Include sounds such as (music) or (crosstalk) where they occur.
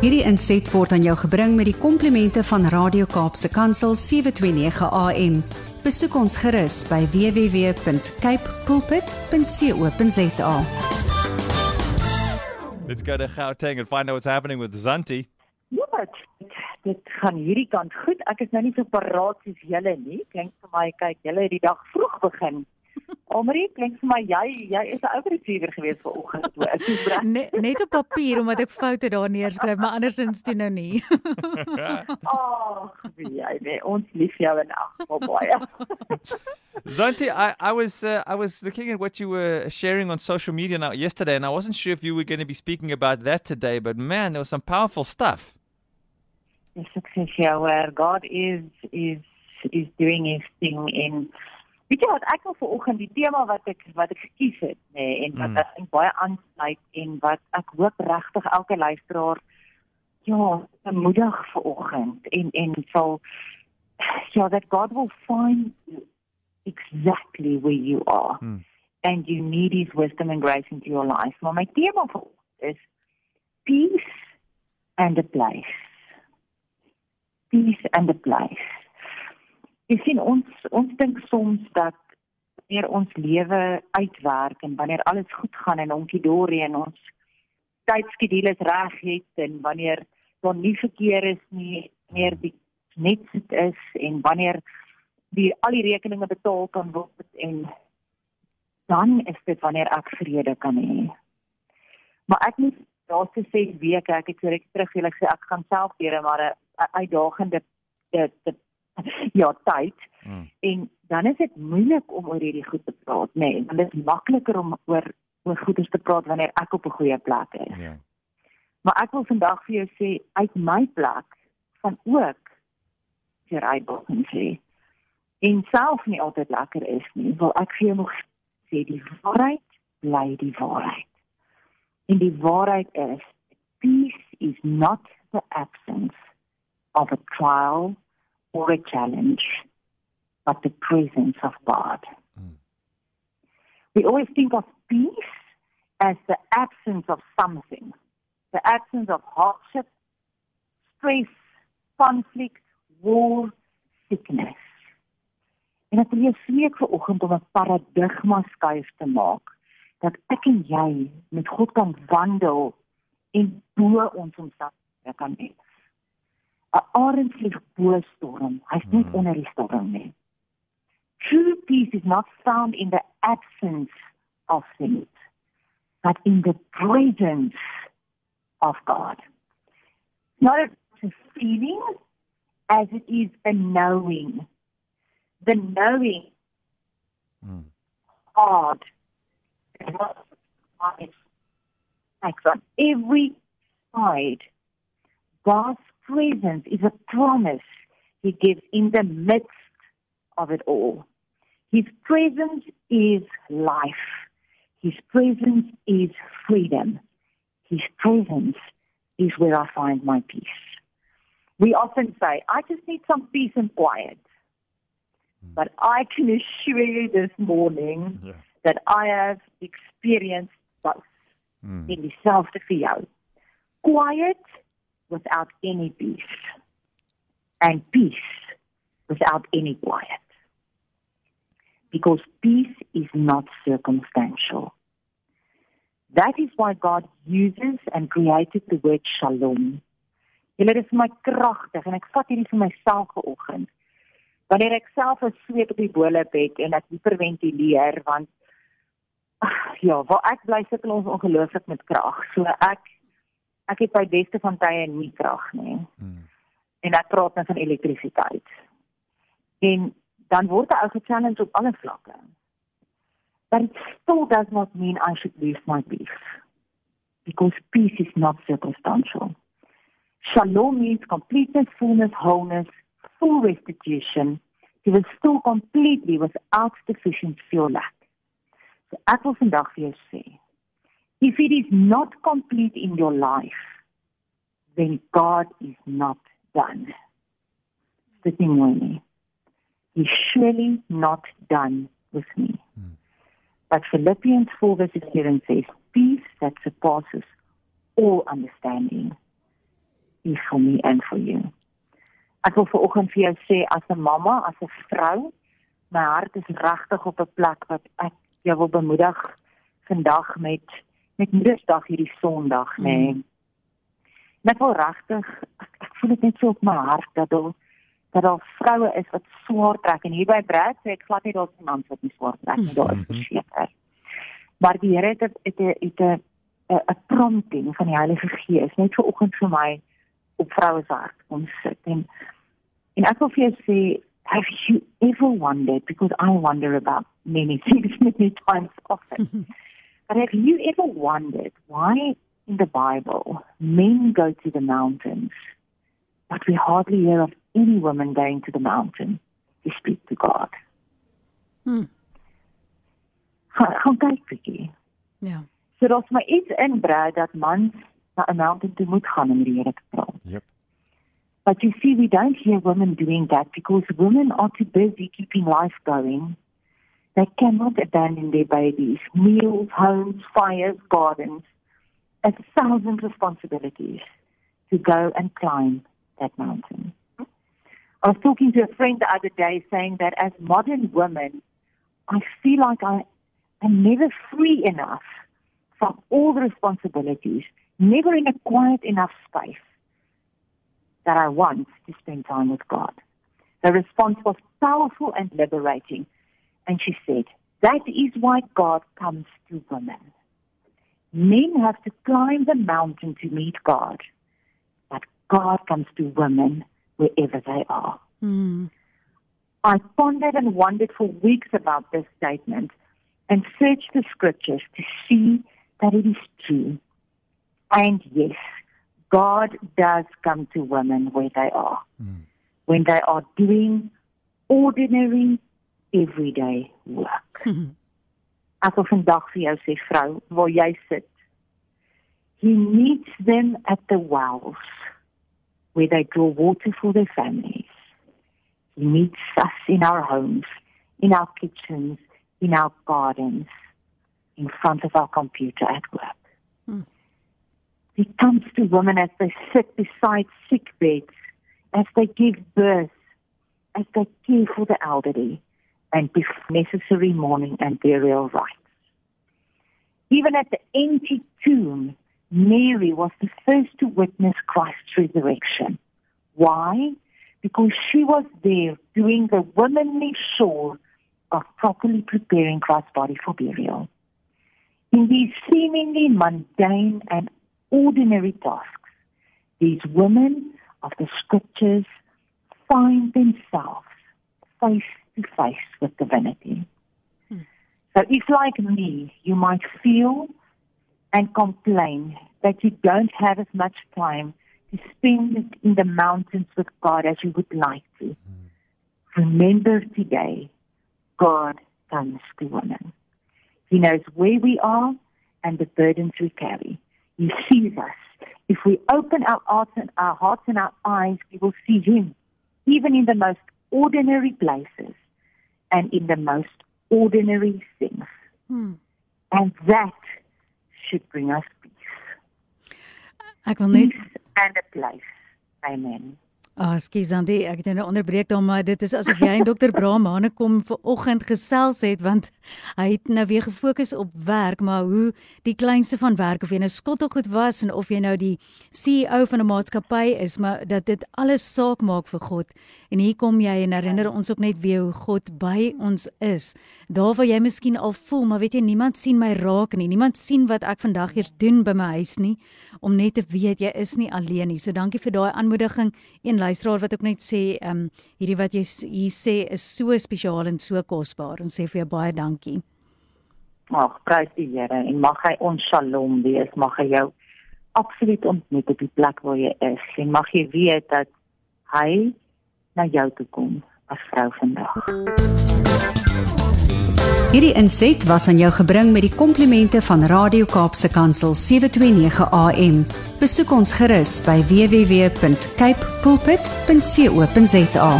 Hierdie inset word aan jou gebring met die komplimente van Radio Kaapse Kansel 729 AM. Besoek ons gerus by www.cape pulpit.co.za. Let's go to Gauteng and find out what's happening with Zanti. Ja, dit, dit gaan hierdie kant goed. Ek is nou nie so paraat soos julle nie. Klink vir my kyk, julle het die dag vroeg begin. Almarie, klink vir my jy jy is 'n overachiever geweest vanoggend toe. Ek is reg. Net, net op papier omdat ek foute daar neerskryf, maar andersins toe nou nie. (laughs) Ag, wie jy nee, ons lief jou en ag, baie. (laughs) Zanti, I, I was uh, I was looking at what you were sharing on social media now yesterday, and I wasn't sure if you were going to be speaking about that today. But man, there was some powerful stuff. Yes, success yeah, where God is is is doing his thing in Weet jy wat ek wil vanoggend die tema wat ek wat ek gekies het nê nee, en wat Mm. baie aansluit en wat ek hoop regtig elke luisteraar ja bemoedig vanoggend en en sal ja that God will find you exactly where you are Mm. and you need his wisdom and grace into your life. Maar my tema vanoggend is peace and a place. Peace and a place. Jy sien ons ons dink soms dat wanneer ons lewe uitwerk en wanneer alles goed gaan en onkie dorie en ons tydskedules reg het en wanneer daar nie verkeer is nie, wanneer die net sit is en wanneer die al die rekeninge betaal kan word en dan is dit wanneer ek vrede kan hê. Maar ek moet laaste 6 weke, ek het reg terug wil ek sê ek gaan self deur 'n maar 'n uitdagende dit (laughs) ja, tyd Mm. en dan is dit moeilik om oor hierdie goed te praat, nê. Nee, want dit is makliker om oor oor goedes te praat wanneer ek op 'n goeie plek is. Yeah. Maar ek wil vandag vir jou sê uit my plek van ook vir uitdaging sê. En self nie altyd lekker is nie, wil ek vir jou nog sê die waarheid bly die waarheid. En die waarheid is peace is not the absence of a trial or a challenge, but the presence of God. Mm. We always think of peace as the absence of something, the absence of hardship, stress, conflict, war, sickness. En ek wil jou smeek vanoggend om 'n paradigma skuif te maak dat ek en jy met God kan wandel en bo ons omstandighede kan hê. 'n Arend vlieg bo storm, hy's nie Mhm. onder die storm nie. True peace is not found in the absence of things, but in the presence of God. Not a feeling as it is a knowing. The knowing Mm. God Thanks on every side. God's presence is a promise He gives in the midst of it all. His presence is life. His presence is freedom. His presence is where I find my peace. We often say, I just need some peace and quiet. But I can assure you this morning Yeah. that I have experienced both Mm. in dieselfde vir jou. Quiet without any peace and peace without any quiet. Because peace is not circumstantial. That is why God uses and created the word shalom. Julle vir my kragtig en ek vat hierdie vir myself vanoggend. Wanneer ek self 'n sweet op die boelop het en ek hiperventileer want ag, ja, waar ek bly sukkel ons ongelooflik met krag. So ek ek het by beste van tye nie krag nie. Mm. En ek praat nou van elektrisiteit. En dan word 'n ou gechallenge op alle vlakke. But it still does not mean I should lose my peace. Because peace is not circumstantial. Shalom means completeness, fullness, wholeness, full restitution. He will still completely without deficiency or lack. So ek wil vandag vir jou sê, if it is not complete in your life, then God is not done. Dit is mooi nie. He's surely not done with me. But Philippians 4 verse 11 says, peace that surpasses all understanding is for me and for you. Ek wil vanoggend vir jou sê as 'n mamma, as 'n vrou, my hart is regtig op 'n plek wat ek jou wil bemoedig vandag met met Moedersdag hierdie Sondag, nê. Nee. Mm. Net wil regtig ek, ek voel dit net so op my hart dat daar dat daar vroue is wat swaar trek en hier by Brad sê ek glad nie daar's iemand wat nie swaar trek nie, daar is mhm. verseker. Maar die Here het het het 'n 'n prompting van die Heilige Gees net vir oggend vir my op vroue se hart om sit en en ek wil vir jou sê have you ever wondered because I wonder about many things (laughs) many times often (laughs) but have you ever wondered why in the Bible men go to the mountains but we hardly hear of any woman going to the mountain to speak to God. Hmm. Gaan kyk bietjie. Ja. So daar's maar iets inbrei dat mans na 'n mountain toe moet gaan om die Here te praat. Yep. But you see we don't hear women doing that because women are too busy keeping life going. They cannot abandon their babies, meals, homes, fires, gardens, a thousand responsibilities to go and climb that mountain. I was talking to a friend the other day saying that as modern women, I feel like I am never free enough from all the responsibilities, never in a quiet enough space that I want to spend time with God. The response was powerful and liberating. And she said, That is why God comes to women. Men have to climb the mountain to meet God, but God comes to women wherever they are. Mm. I pondered and wondered for weeks about this statement and searched the scriptures to see that it is true. And yes, God does come to women where they are, mm. when they are doing ordinary, everyday work. Mm-hmm. (laughs) Ek wil vandag vir jou sê vrou, waar jy sit. He meets them at the wells where they draw water for their families. He meets us in our homes, in our kitchens, in our gardens, in front of our computer at work. Hmm. He comes to women as they sit beside sick beds, as they give birth, as they care for the elderly, and necessary mourning and burial rites. Even at the empty tomb, Mary was the first to witness Christ's resurrection. Why? Because she was there doing the womanly chore of properly preparing Christ's body for burial. In these seemingly mundane and ordinary tasks, these women of the scriptures find themselves face to face with divinity. Hmm. So if like me, you might feel and complain that you don't have as much time to spend in the mountains with God as you would like to. Mm. Remember today, God comes to women. He knows where we are and the burdens we carry. He sees us. If we open our hearts and our hearts and our eyes, we will see Him, even in the most ordinary places and in the most ordinary things. Hmm. And that should bring us peace. Ek wil net peace and a place. Amen. Ah, oh, skus Andy, ek het nou onderbreek dan maar dit is asof jy en dokter Brahmane kom ver oggend gesels het want hy het nou weer gefokus op werk, maar hoe die kleinste van werk of jy nou skottelgoed was en of jy nou die CEO van 'n maatskappy is, maar dat dit alles saak maak vir God. En hier kom jy en herinner ons ook net weer hoe God by ons is. Daar waar jy miskien al voel, maar weet jy niemand sien my raak nie. Niemand sien wat ek vandag hier doen by my huis nie om net te weet jy is nie alleen nie. So dankie vir daai aanmoediging. Een luisteraar wat ook net sê, ehm um, hierdie wat jy hier sê is so spesiaal en so kosbaar. Ons sê vir jou baie dankie. Mag prys die Here en mag hy ons shalom wees. Mag hy jou absoluut ontmoet op die plek waar jy is. En mag jy weet dat hy na jou toe kom as vrou vandag. Hierdie inset was aan jou gebring met die komplimente van Radio Kaapse Kansel 729 AM. Besoek ons gerus by www.cape pulpit.co.za.